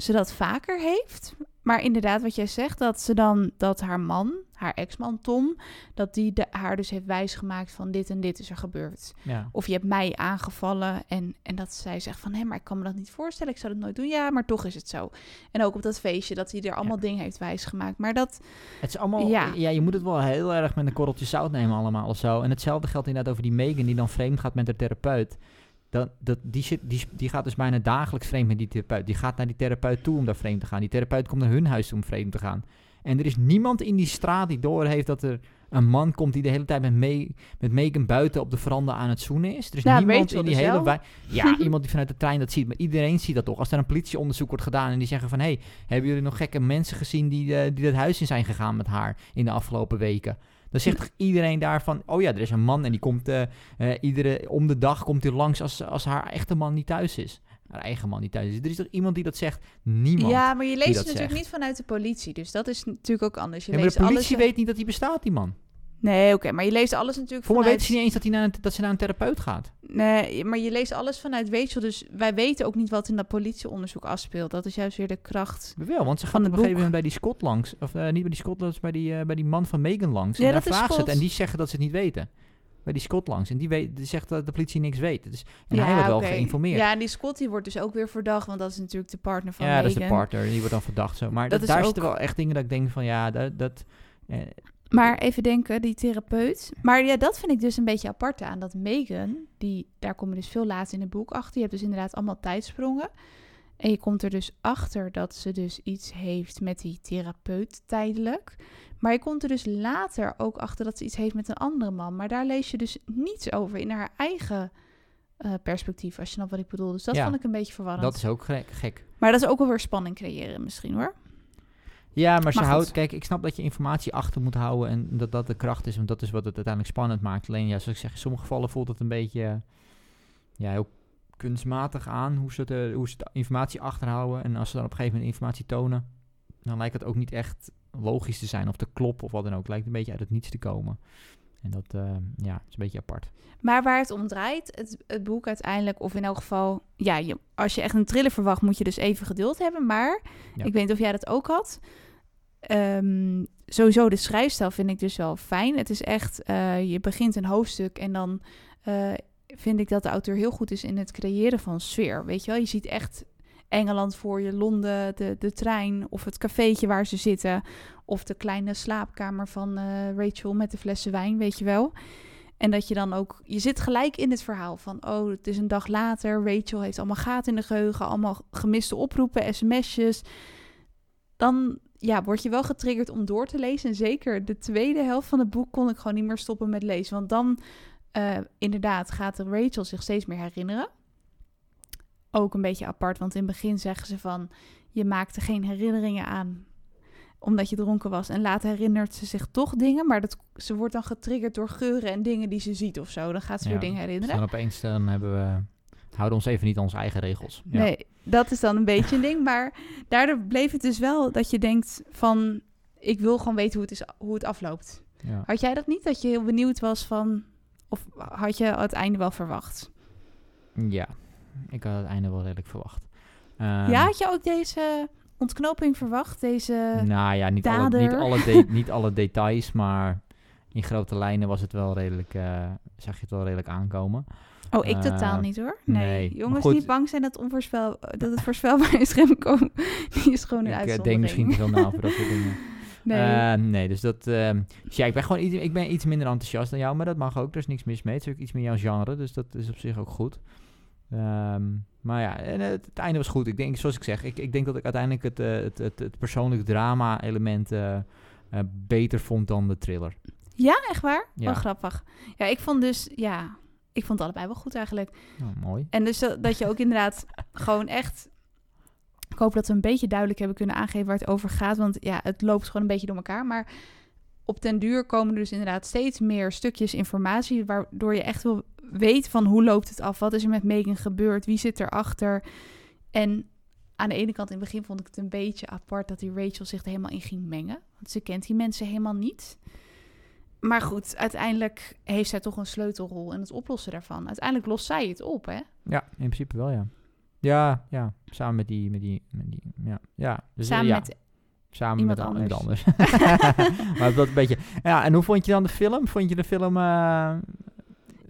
ze dat vaker heeft. Maar inderdaad, wat jij zegt, dat ze dan dat haar man, haar ex-man Tom, dat die de, haar dus heeft wijsgemaakt van dit en dit is er gebeurd. Ja. Of je hebt mij aangevallen en, en dat zij zegt van hé, maar ik kan me dat niet voorstellen, ik zou dat nooit doen. Ja, maar toch is het zo. En ook op dat feestje dat hij er allemaal dingen heeft wijsgemaakt. Maar dat, Het is allemaal, ja. Ja. je moet het wel heel erg met een korreltje zout nemen allemaal of zo. En hetzelfde geldt inderdaad over die Megan die dan vreemd gaat met haar therapeut. Dat, dat, die, die, die gaat dus bijna dagelijks vreemd met die therapeut. Die gaat naar die therapeut toe om daar vreemd te gaan. Die therapeut komt naar hun huis toe om vreemd te gaan. En er is niemand in die straat die doorheeft dat er een man komt die de hele tijd met, Me met Megan buiten op de veranda aan het zoenen is. Er is Ja, niemand in die dus hele wijk. Ja, [laughs] iemand die vanuit de trein dat ziet. Maar iedereen ziet dat toch. Als er een politieonderzoek wordt gedaan en die zeggen van... hé, hey, hebben jullie nog gekke mensen gezien die, eh, die dat huis in zijn gegaan met haar in de afgelopen weken? Dan zegt toch iedereen daarvan... oh ja, er is een man en die komt eh, eh, iedere, om de dag komt hij langs als, als haar echte man niet thuis is. Haar eigen man niet thuis is. Er is toch iemand die dat zegt? Niemand. ja, maar je leest het natuurlijk zegt. niet vanuit de politie. Dus dat is natuurlijk ook anders. Je Ja, maar de politie alles, weet niet dat hij bestaat, die man. Nee, oké, maar je leest alles natuurlijk Voor mij vanuit... weten ze niet eens dat, hij naar een, dat ze naar een therapeut gaat. Nee, maar je leest alles vanuit Rachel. Dus wij weten ook niet wat in dat politieonderzoek afspeelt. Dat is juist weer de kracht. Wel, want ze gaat op een gegeven moment bij die Scott langs. Of eh, niet bij die Scott langs, bij die, eh, bij die man van Megan langs. Ja, en daar vraagt ze het. En die zeggen dat ze het niet weten. Bij die Scott langs. En die, weet, die zegt dat de politie niks weet. Dus, en ja, hij wordt wel geïnformeerd. Ja, en die Scott die wordt dus ook weer verdacht. Want dat is natuurlijk de partner van ja, dat is de partner. Die wordt dan verdacht zo. Maar Dat daar ook- zitten wel echt dingen dat ik denk van ja, dat... dat eh, Maar even denken, die therapeut. Maar ja, dat vind ik dus een beetje apart aan. Dat Megan, die, daar kom je dus veel later in het boek achter. Je hebt dus inderdaad allemaal tijdsprongen. En je komt er dus achter dat ze dus iets heeft met die therapeut tijdelijk. Maar je komt er dus later ook achter dat ze iets heeft met een andere man. Maar daar lees je dus niets over in haar eigen eh, perspectief, als je snapt wat ik bedoel. Dus dat Ja, vond ik een beetje verwarrend. dat is ook gek. Maar dat is ook wel weer spanning creëren misschien hoor. Ja, maar ze Maar houdt... Kijk, ik snap dat je informatie achter moet houden en dat dat de kracht is. Want dat is wat het uiteindelijk spannend maakt. Alleen, ja, zoals ik zeg, in sommige gevallen voelt het een beetje... Ja, heel kunstmatig aan hoe ze, het, eh, hoe ze de informatie achterhouden. En als ze dan op een gegeven moment informatie tonen... dan lijkt het ook niet echt logisch te zijn of te kloppen of wat dan ook. Het lijkt een beetje uit het niets te komen. En dat, eh, ja, is een beetje apart. Maar waar het om draait, het, het boek uiteindelijk, of in elk geval, ja, je, als je echt een thriller verwacht, moet je dus even geduld hebben. Maar Ja. ik weet niet of jij dat ook had. Ehm, sowieso de schrijfstijl vind ik dus wel fijn. Het is echt, eh, je begint een hoofdstuk en dan eh, vind ik dat de auteur heel goed is in het creëren van sfeer. Weet je wel, je ziet echt Engeland voor je, Londen, de, de trein of het cafeetje waar ze zitten. Of de kleine slaapkamer van eh, Rachel met de flessen wijn, weet je wel. En dat je dan ook, je zit gelijk in het verhaal van, oh, het is een dag later. Rachel heeft allemaal gaten in de geheugen, allemaal gemiste oproepen, sms'jes. Dan ja, word je wel getriggerd om door te lezen. En zeker de tweede helft van het boek kon ik gewoon niet meer stoppen met lezen. Want dan, eh, inderdaad, gaat Rachel zich steeds meer herinneren. Ook een beetje apart, want in het begin zeggen ze van, je maakte geen herinneringen aan omdat je dronken was. En later herinnert ze zich toch dingen, maar dat, ze wordt dan getriggerd door geuren en dingen die ze ziet of zo. Dan gaat ze Ja, weer dingen Dus herinneren. dan opeens dan hebben we... Houden ons even niet aan onze eigen regels. Ja. Nee, dat is dan een beetje een ding. Maar daardoor bleef het dus wel dat je denkt van... ik wil gewoon weten hoe het, is, hoe het afloopt. Ja. Had jij dat niet? Dat je heel benieuwd was van... of had je het einde wel verwacht? ja, ik had het einde wel redelijk verwacht. Ehm, ja, had je ook deze ontknoping verwacht? Deze... Nou ja, niet alle, niet, alle de- [laughs] niet alle details, maar in grote lijnen was het wel redelijk, eh, zag je het wel redelijk aankomen. Oh, ik Eh, totaal niet hoor. Nee, jongens goed. niet bang zijn dat, onvoorspel, dat het voorspelbaar is, Remco. [laughs] Die is gewoon een Ik eh, uitzondering. denk misschien veel na voor dat soort dingen. [laughs] Nee. Eh, nee, dus dat... ehm, dus ja, ik ben gewoon iets, ik ben iets minder enthousiast dan jou, maar dat mag ook. Er is niks mis mee. Het is ook iets meer jouw genre, dus dat is op zich ook goed. Ehm, maar ja, en het, het einde was goed. Ik denk, zoals ik zeg, ik, ik denk dat ik uiteindelijk het, eh, het, het, het persoonlijk drama-element eh, eh, beter vond dan de thriller. Ja, echt waar? Ja. Wel grappig. Ja, ik vond dus, ja, ik vond het allebei wel goed eigenlijk. Nou, mooi. En dus dat, dat je ook inderdaad [laughs] gewoon echt... Ik hoop dat we een beetje duidelijk hebben kunnen aangeven waar het over gaat. Want ja, het loopt gewoon een beetje door elkaar. Maar op den duur komen er dus inderdaad steeds meer stukjes informatie... waardoor je echt wel weet van hoe loopt het af? Wat is er met Megan gebeurd? Wie zit erachter? En aan de ene kant in het begin vond ik het een beetje apart... dat die Rachel zich er helemaal in ging mengen. Want ze kent die mensen helemaal niet. Maar goed, uiteindelijk heeft zij toch een sleutelrol in het oplossen daarvan. Uiteindelijk lost zij het op, hè? Ja, in principe wel, ja. Ja, ja. Samen met die, met die, met die ja. ja. Dus, Samen ja. met Samen iemand met, an- met anders. anders. [laughs] maar dat een beetje... Ja, en hoe vond je dan de film? Vond je de film... eh,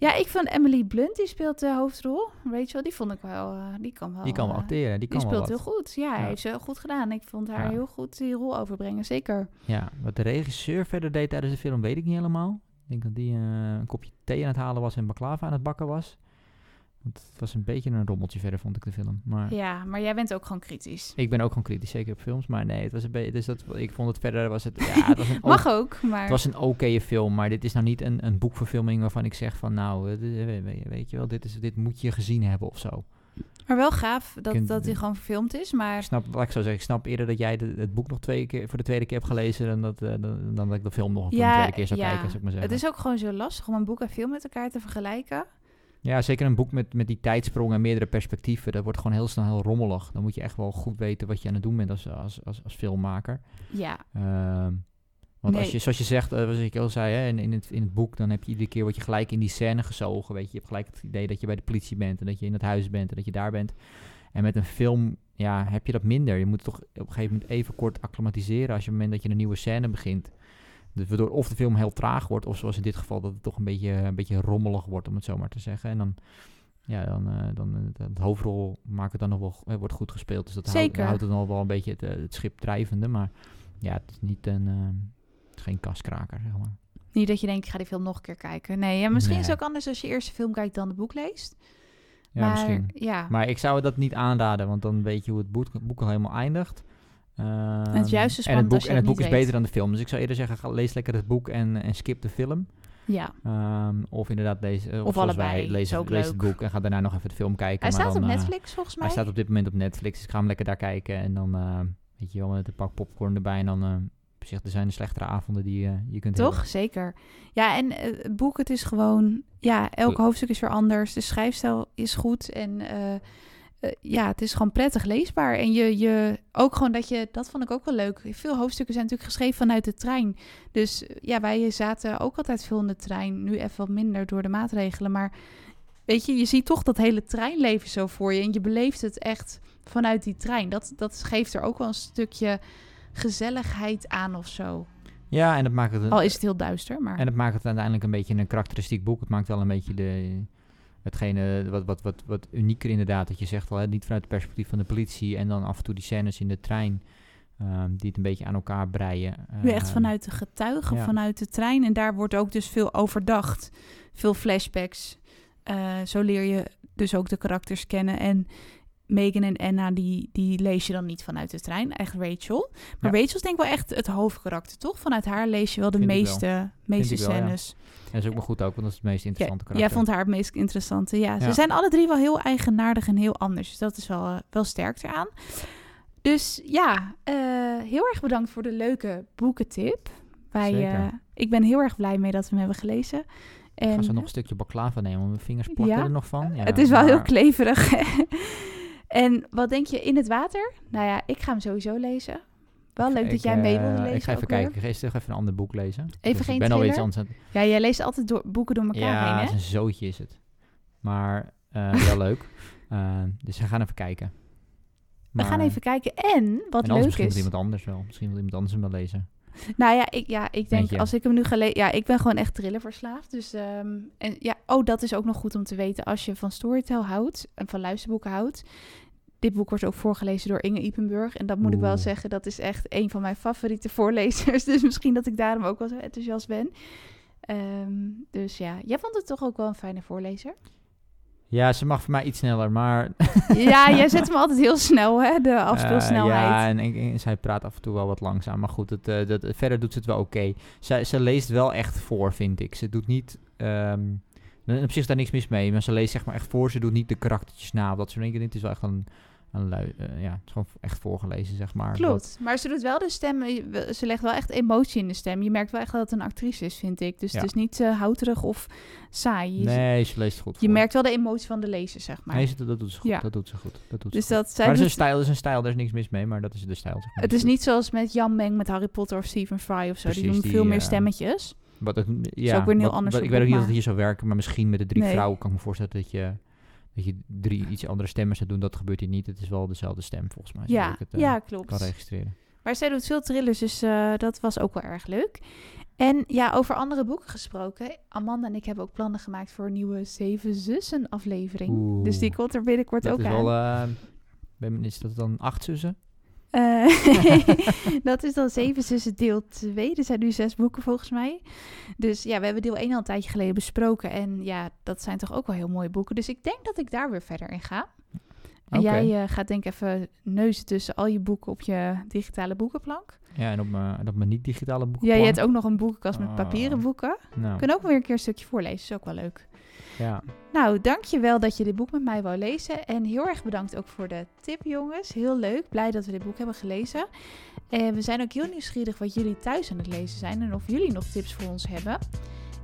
Ja, ik vond Emily Blunt, die speelt de hoofdrol. Rachel, die vond ik wel, eh, die kan wel. die kan wel eh, acteren, die Die kan wel speelt heel goed. Ja, Ja. heeft ze goed gedaan. Ik vond haar Ja. heel goed die rol overbrengen, zeker. Ja, wat de regisseur verder deed tijdens de film weet ik niet helemaal. Ik denk dat die eh, een kopje thee aan het halen was en baklava aan het bakken was. Want het was een beetje een rommeltje verder, vond ik de film. Maar Ja, maar jij bent ook gewoon kritisch. ik ben ook gewoon kritisch, zeker op films. Maar nee, het was een beetje... Dus dat, ik vond het verder... Was het, ja, het was een [laughs] Mag ook, maar... Het was een oké film, maar dit is nou niet een, een boekverfilming waarvan ik zeg van nou, eh, eh, weet, je wel, dit, is, dit moet je gezien hebben of zo. Maar wel gaaf dat, Kunt- dat hij gewoon verfilmd is. Ik Maar snap, laat ik zo zeggen, ik snap eerder dat jij de- het boek nog twee keer, voor de tweede keer hebt gelezen dan dat, eh, dan, dan dat ik de film nog ja, tweede keer zou ja. kijken, zou ik maar zeggen. het is ook gewoon zo lastig om een boek en film met elkaar te vergelijken. Ja, zeker een boek met, met die tijdsprong en meerdere perspectieven, dat wordt gewoon heel snel heel rommelig. Dan moet je echt wel goed weten wat je aan het doen bent als, als, als, als filmmaker. Ja, Ehm, want als je, zoals je zegt, eh, zoals ik al zei, hè, in, in, het, in het boek, dan heb je iedere keer wat je gelijk in die scène gezogen. Weet je. je hebt gelijk het idee dat je bij de politie bent en dat je in het huis bent en dat je daar bent. En met een film ja, heb je dat minder. Je moet toch op een gegeven moment even kort acclimatiseren als je op het moment dat je een nieuwe scène begint. Dus waardoor of de film heel traag wordt, of zoals in dit geval dat het toch een beetje, een beetje rommelig wordt, om het zo maar te zeggen. En dan, ja, dan, eh, dan het hoofdrol maakt het dan nog wel, eh, wordt goed gespeeld. Dus dat houdt, houdt het nog wel een beetje het, het schip drijvende. Maar ja, het is niet een, het is geen kaskraker, zeg maar. niet dat je denkt, ik ga die film nog een keer kijken. Nee, ja, misschien is het ook anders als je eerst de film kijkt dan het boek leest. Ja, maar, misschien. Ja, Maar ik zou dat niet aanraden, want dan weet je hoe het boek, boek al helemaal eindigt. Ehm, het juist is en het boek, en het boek is weet. beter dan de film. Dus ik zou eerder zeggen, ga, lees lekker het boek en, en skip de film. ja. Ehm, of inderdaad lees, eh, of, Of allebei, lees, het boek en ga daarna nog even de film kijken. Hij maar staat dan, op eh, Netflix volgens mij. Hij staat op dit moment op Netflix, dus ik ga hem lekker daar kijken. En dan, eh, weet je wel, met een pak popcorn erbij. En dan, op zich, er zijn de slechtere avonden die je kunt Toch? hebben. Zeker. Ja, en het boek, het is gewoon... Ja, elk hoofdstuk is weer anders. De schrijfstijl is goed. En eh, ja, het is gewoon prettig leesbaar. En je, je... Ook gewoon dat je... Dat vond ik ook wel leuk. Veel hoofdstukken zijn natuurlijk geschreven vanuit de trein. Dus eh, ja, wij zaten ook altijd veel in de trein. Nu even wat minder door de maatregelen. Maar weet je, je ziet toch dat hele treinleven zo voor je. En je beleeft het echt vanuit die trein. Dat, dat geeft er ook wel een stukje gezelligheid aan of zo. Ja, en dat maakt het... Al is het heel duister, maar... En het maakt het uiteindelijk een beetje een karakteristiek boek. Het maakt wel een beetje de, hetgene wat, wat, wat, wat unieker inderdaad. Dat je zegt al, hè, niet vanuit het perspectief van de politie. En dan af en toe die scènes in de trein. ehm, die het een beetje aan elkaar breien. Nu echt Ehm, vanuit de getuigen, ja. vanuit de trein. En daar wordt ook dus veel overdacht. Veel flashbacks. Eh, zo leer je dus ook de karakters kennen. En Megan en Anna, die, die lees je dan niet vanuit de trein. Echt Rachel. Maar Ja. Rachel is denk ik wel echt het hoofdkarakter, toch? Vanuit haar lees je wel de Vind ik wel. meeste, meeste wel, ja. scènes. En dat is ook maar goed ook, want dat is het meest Ja, interessante jij karakter. vond haar het meest interessante. Ja, ze Ja. zijn alle drie wel heel eigenaardig en heel anders. Dus dat is wel, eh, wel sterk eraan. Dus ja, eh, heel erg bedankt voor de leuke boekentip. Wij, eh, ik ben heel erg blij mee dat we hem hebben gelezen. En ga zo nog een stukje baklava nemen, want mijn vingers plakken Ja? er nog van. Ja, het is wel heel kleverig. En wat denk je in het water? Nou ja, ik ga hem sowieso lezen. Wel leuk Ik, dat jij mee eh, wilde lezen. Ik ga even kijken. Ik ga eerst even een ander boek lezen. Even Dus geen Ik ben alweer iets anders aan het- Ja, jij leest altijd door, boeken door elkaar Ja, heen, hè? is een zootje is het. Maar eh, wel [laughs] leuk. Eh, dus we gaan even kijken. We gaan even kijken. En wat en leuk misschien is... wil iemand anders wel. Misschien wil iemand anders hem wel lezen. [laughs] Nou ja, ik, ja, ik denk als ik hem nu gelezen... Ja, ik ben gewoon echt thriller verslaafd. Dus, ehm, en ja, oh, dat is ook nog goed om te weten. Als je van storytell houdt en van luisterboeken houdt... Dit boek wordt ook voorgelezen door Inge Ipenburg. En dat moet ik wel zeggen, dat is echt een van mijn favoriete voorlezers. [laughs] Dus misschien dat ik daarom ook wel zo enthousiast ben. Ehm, dus ja, jij vond het toch ook wel een fijne voorlezer? Ja, ze mag voor mij iets sneller, maar... [laughs] Ja, jij [laughs] zet hem altijd heel snel, hè? De Eh, afspeelsnelheid. ja, en, en, en zij praat af en toe wel wat langzaam. Maar goed, het, eh, dat, verder doet ze het wel oké. Zij Ze leest wel echt voor, vind ik. Ze doet niet... ehm, op zich is daar niks mis mee, maar ze leest zeg maar echt voor. Ze doet niet de karaktertjes na. of Dat soort dingen. Dit is wel echt een... eh, ja, het is gewoon echt voorgelezen, zeg maar. Klopt, maar ze doet wel de stem, eh, ze legt wel echt emotie in de stem. Je merkt wel echt dat het een actrice is, vind ik. Dus Ja. het is niet eh, houterig of saai. Je, Nee, ze leest goed je voor. merkt wel de emotie van de lezer, zeg maar. Nee, ze- dat doet ze goed. Ja. Dat doet ze goed. Dat doet dus ze goed. dat zij maar dat is een stijl, dat is een stijl, daar is niks mis mee, maar dat is de stijl. Zeg maar. het is niet zoals met Jan Meng met Harry Potter of Stephen Fry of zo. die doen die, veel meer stemmetjes. Wat het, ja, ook weer heel wat- ander wat- Ik weet ook niet of het hier zou werken, maar misschien met de drie Nee. vrouwen kan ik me voorstellen dat je, dat je drie iets andere stemmen zou doen. Dat gebeurt hier niet. Het is wel dezelfde stem volgens mij. Ja, ik het, eh, ja, kan klopt. registreren. Maar zij doet veel thrillers, dus eh, dat was ook wel erg leuk. En ja, over andere boeken gesproken. Amanda en ik hebben ook plannen gemaakt voor een nieuwe Zeven Zussen aflevering. Oeh. Dus die komt er binnenkort Dat ook is aan. wel, ben- is dat dan acht zussen? Eh, [laughs] dat is dan Zeven Zussen deel 2. Er zijn nu zes boeken volgens mij. Dus ja, we hebben deel 1 al een tijdje geleden besproken. En ja, dat zijn toch ook wel heel mooie boeken. Dus ik denk dat ik daar weer verder in ga. En jij eh, gaat denk ik even neuzen tussen al je boeken op je digitale boekenplank. Ja, en op mijn, op mijn niet-digitale boeken. Ja, je hebt ook nog een boekenkast met Oh. papieren boeken. Nou, kunnen ook weer een keer een stukje voorlezen. is ook wel leuk. Ja. Nou, dankjewel dat je dit boek met mij wou lezen. En heel erg bedankt ook voor de tip, jongens. Heel leuk. Blij dat we dit boek hebben gelezen. En we zijn ook heel nieuwsgierig wat jullie thuis aan het lezen zijn. En of jullie nog tips voor ons hebben.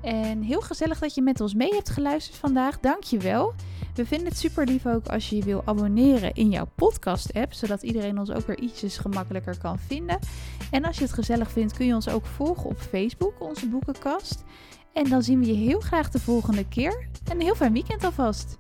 En heel gezellig dat je met ons mee hebt geluisterd vandaag. Dankjewel. We vinden het super lief ook als je je wil abonneren in jouw podcast-app. Zodat iedereen ons ook weer ietsjes gemakkelijker kan vinden. En als je het gezellig vindt, kun je ons ook volgen op Facebook, onze boekenkast. En dan zien we je heel graag de volgende keer. Een heel fijn weekend alvast.